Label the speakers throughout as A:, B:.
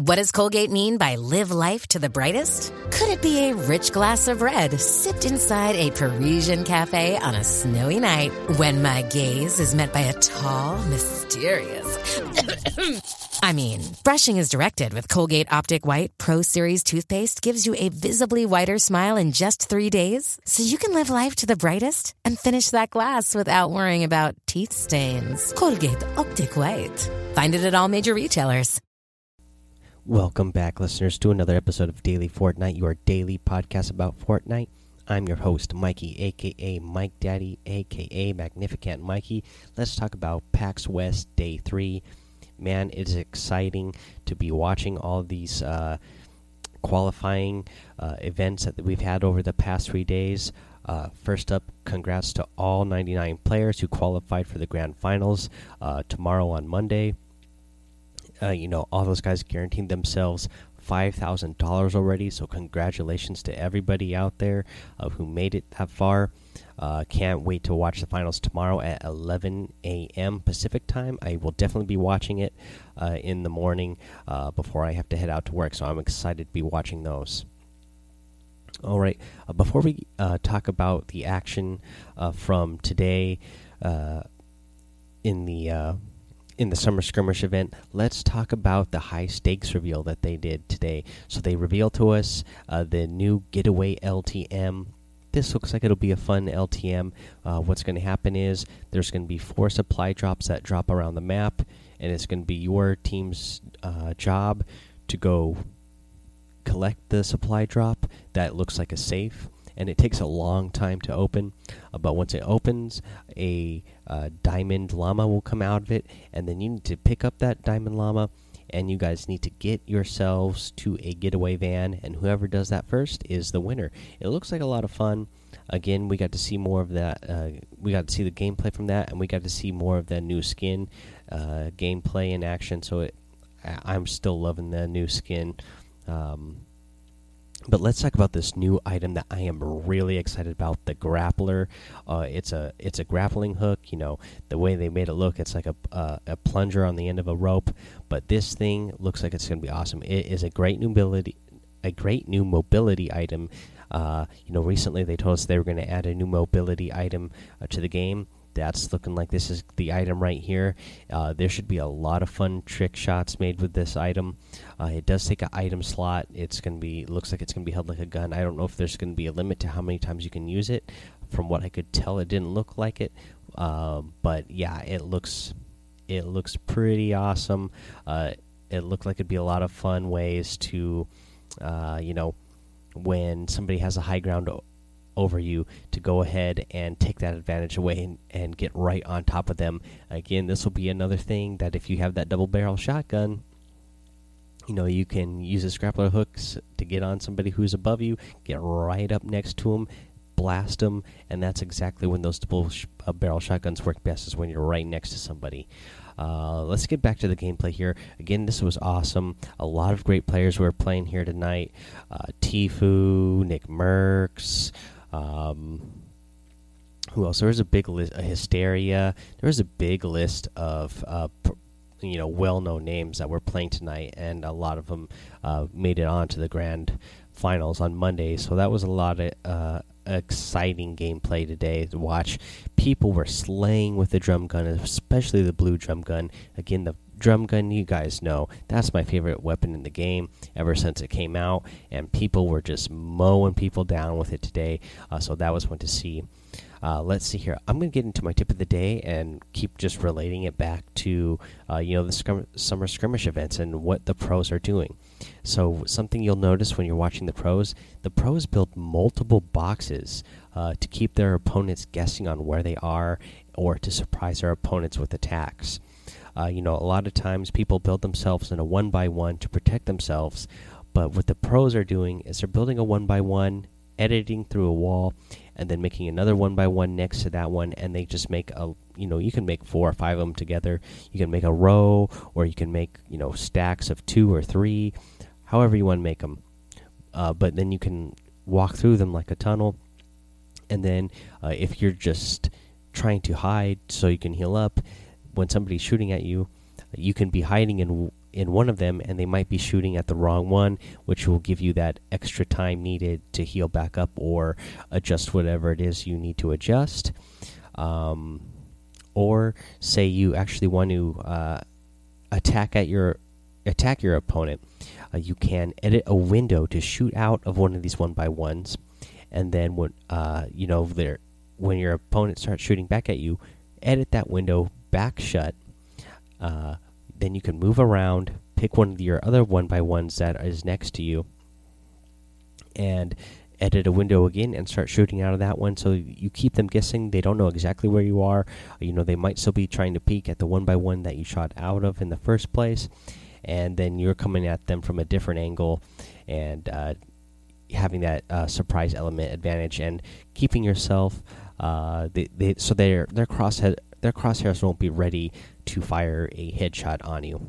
A: What does Colgate mean by live life to the brightest? Could it be a rich glass of red sipped inside a Parisian cafe on a snowy night when my gaze is met by a tall, mysterious. I mean, brushing is directed with Colgate Optic White Pro Series toothpaste gives you a visibly whiter smile in just three days, so you can live life to the brightest and finish that glass without worrying about teeth stains. Colgate Optic White. Find it at all major retailers.
B: Welcome back, listeners, to another episode of Daily Fortnite, your daily podcast about Fortnite. I'm your host, Mikey, aka Mike Daddy, aka Magnificent Mikey. Let's talk about PAX West Day 3. Man, it is exciting to be watching all these uh, qualifying uh, events that we've had over the past three days. Uh, first up, congrats to all 99 players who qualified for the grand finals uh, tomorrow on Monday uh, you know, all those guys guaranteed themselves five thousand dollars already. So congratulations to everybody out there uh, who made it that far. Uh, can't wait to watch the finals tomorrow at 11 a.m. Pacific time. I will definitely be watching it uh, in the morning uh, before I have to head out to work. So I'm excited to be watching those. All right. Uh, before we uh, talk about the action from today in the in the summer skirmish event, let's talk about the high stakes reveal that they did today. So they revealed to us uh, the new getaway LTM. This looks like it'll be a fun LTM. Uh, what's going to happen is there's going to be four supply drops that drop around the map, and it's going to be your team's uh, job to go collect the supply drop that looks like a safe and it takes a long time to open. Uh, but once it opens, a uh, diamond llama will come out of it, and then you need to pick up that diamond llama. And you guys need to get yourselves to a getaway van, and whoever does that first is the winner. It looks like a lot of fun. Again, we got to see more of that. Uh, we got to see the gameplay from that, and we got to see more of the new skin uh, gameplay in action. So it, I'm still loving the new skin. Um, but let's talk about this new item that I am really excited about the grappler. Uh, it's a it's a grappling hook. You know the way they made it look. It's like a uh, a plunger on the end of a rope. But this thing looks like it's going to be awesome. It is a great new mobility a great new mobility item. Uh, you know, recently they told us they were going to add a new mobility item uh, to the game that's looking like this is the item right here. Uh, there should be a lot of fun trick shots made with this item. Uh, it does take an item slot. It's gonna be looks like it's gonna be held like a gun. I don't know if there's gonna be a limit to how many times you can use it. From what I could tell, it didn't look like it. Uh, but yeah, it looks it looks pretty awesome. Uh, it looked like it'd be a lot of fun ways to, uh, you know, when somebody has a high ground over you to go ahead and take that advantage away and, and get right on top of them. Again, this will be another thing that if you have that double barrel shotgun, you know, you can use the grappler hooks to get on somebody who's above you, get right up next to them, blast them, and that's exactly when those double sh uh, barrel shotguns work best is when you're right next to somebody. Uh, let's get back to the gameplay here. Again, this was awesome. A lot of great players were playing here tonight. Uh, Tfue, Nick Mercs, um, who else? There was a big list. A Hysteria. There was a big list of uh, you know well-known names that were playing tonight, and a lot of them uh, made it on to the grand finals on Monday. So that was a lot of uh, exciting gameplay today to watch. People were slaying with the drum gun, especially the blue drum gun. Again, the drum gun, you guys know that's my favorite weapon in the game ever since it came out, and people were just mowing people down with it today. Uh, so that was fun to see. Uh, let's see here. I'm going to get into my tip of the day and keep just relating it back to uh, you know the scrum summer skirmish events and what the pros are doing. So something you'll notice when you're watching the pros, the pros build multiple boxes uh, to keep their opponents guessing on where they are or to surprise their opponents with attacks. Uh, you know, a lot of times people build themselves in a one by one to protect themselves, but what the pros are doing is they're building a one by one, editing through a wall, and then making another one by one next to that one, and they just make a you know you can make four or five of them together. You can make a row, or you can make you know stacks of two or three, however you want to make them. Uh, but then you can walk through them like a tunnel, and then uh, if you're just trying to hide so you can heal up when somebody's shooting at you, you can be hiding in in one of them, and they might be shooting at the wrong one, which will give you that extra time needed to heal back up or adjust whatever it is you need to adjust. Um, or say you actually want to uh, attack at your attack your opponent, uh, you can edit a window to shoot out of one of these one by ones, and then when uh, you know there when your opponent starts shooting back at you, edit that window back shut. Uh, then you can move around, pick one of your other one by ones that is next to you, and edit a window again and start shooting out of that one. So you keep them guessing. They don't know exactly where you are. You know they might still be trying to peek at the one by one that you shot out of in the first place, and then you're coming at them from a different angle, and uh, having that uh, surprise element advantage and keeping yourself. Uh, they, they, so their their crosshead their crosshairs won't be ready to fire a headshot on you.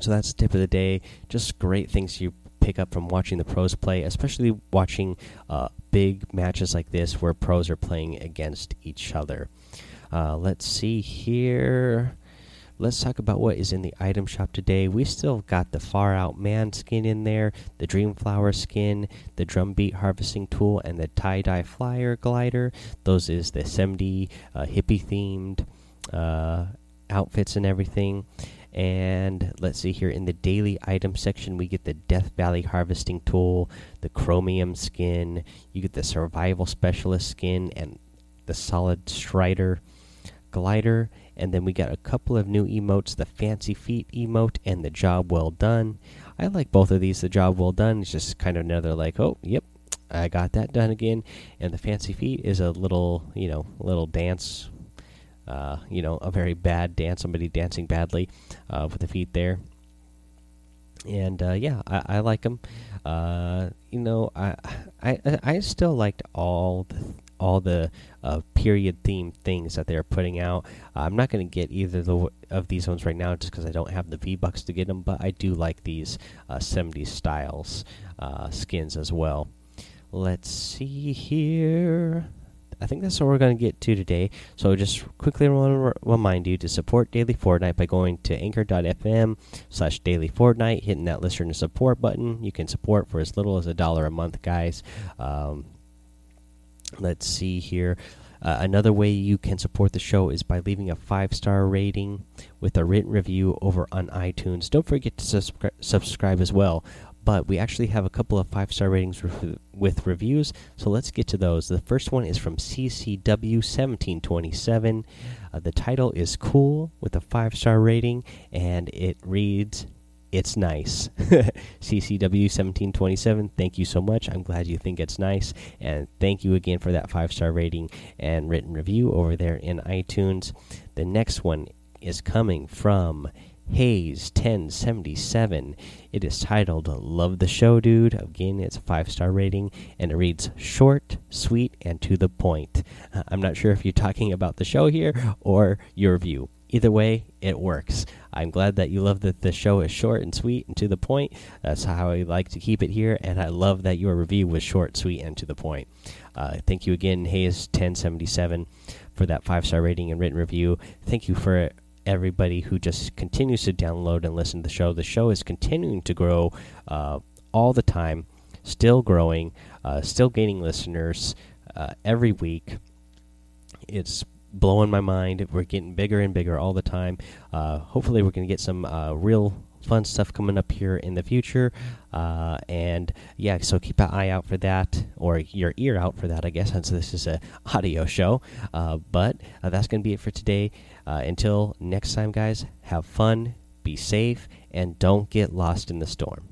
B: So that's the tip of the day. Just great things you pick up from watching the pros play, especially watching uh, big matches like this where pros are playing against each other. Uh, let's see here. Let's talk about what is in the item shop today. We still got the Far Out Man skin in there, the Dreamflower skin, the Drumbeat Harvesting Tool, and the Tie Dye Flyer Glider. Those is the 70 uh, hippie themed uh, outfits and everything. And let's see here in the daily item section, we get the Death Valley Harvesting Tool, the Chromium skin, you get the Survival Specialist skin, and the Solid Strider glider. And then we got a couple of new emotes the Fancy Feet emote and the Job Well Done. I like both of these. The Job Well Done is just kind of another, like, oh, yep, I got that done again. And the Fancy Feet is a little, you know, little dance uh, you know, a very bad dance, somebody dancing badly uh, with the feet there. And uh, yeah, I, I like them. Uh, you know, I, I I still liked all the all the uh, period theme things that they're putting out. I'm not going to get either the, of these ones right now just because I don't have the V Bucks to get them, but I do like these 70s styles skins as well. Let's see here. I think that's what we're going to get to today. So just quickly want to remind you to support Daily Fortnite by going to anchor.fm slash daily Fortnite, hitting that listener support button. You can support for as little as a dollar a month, guys. Um, let's see here. Uh, another way you can support the show is by leaving a five star rating with a written review over on iTunes. Don't forget to subscri subscribe as well but we actually have a couple of five star ratings with reviews. So let's get to those. The first one is from CCW1727. Uh, the title is Cool with a five star rating, and it reads, It's nice. CCW1727, thank you so much. I'm glad you think it's nice. And thank you again for that five star rating and written review over there in iTunes. The next one is coming from Hayes 1077. It is titled Love the Show, Dude. Again, it's a five star rating and it reads short, sweet, and to the point. I'm not sure if you're talking about the show here or your view. Either way, it works. I'm glad that you love that the show is short and sweet and to the point. That's how I like to keep it here, and I love that your review was short, sweet, and to the point. Uh, thank you again, Hayes1077, for that five star rating and written review. Thank you for everybody who just continues to download and listen to the show. The show is continuing to grow uh, all the time, still growing, uh, still gaining listeners uh, every week. It's blowing my mind. We're getting bigger and bigger all the time. Uh, hopefully, we're going to get some uh, real fun stuff coming up here in the future. Uh, and yeah, so keep an eye out for that, or your ear out for that, I guess, since this is a audio show. Uh, but uh, that's going to be it for today. Uh, until next time, guys, have fun, be safe, and don't get lost in the storm.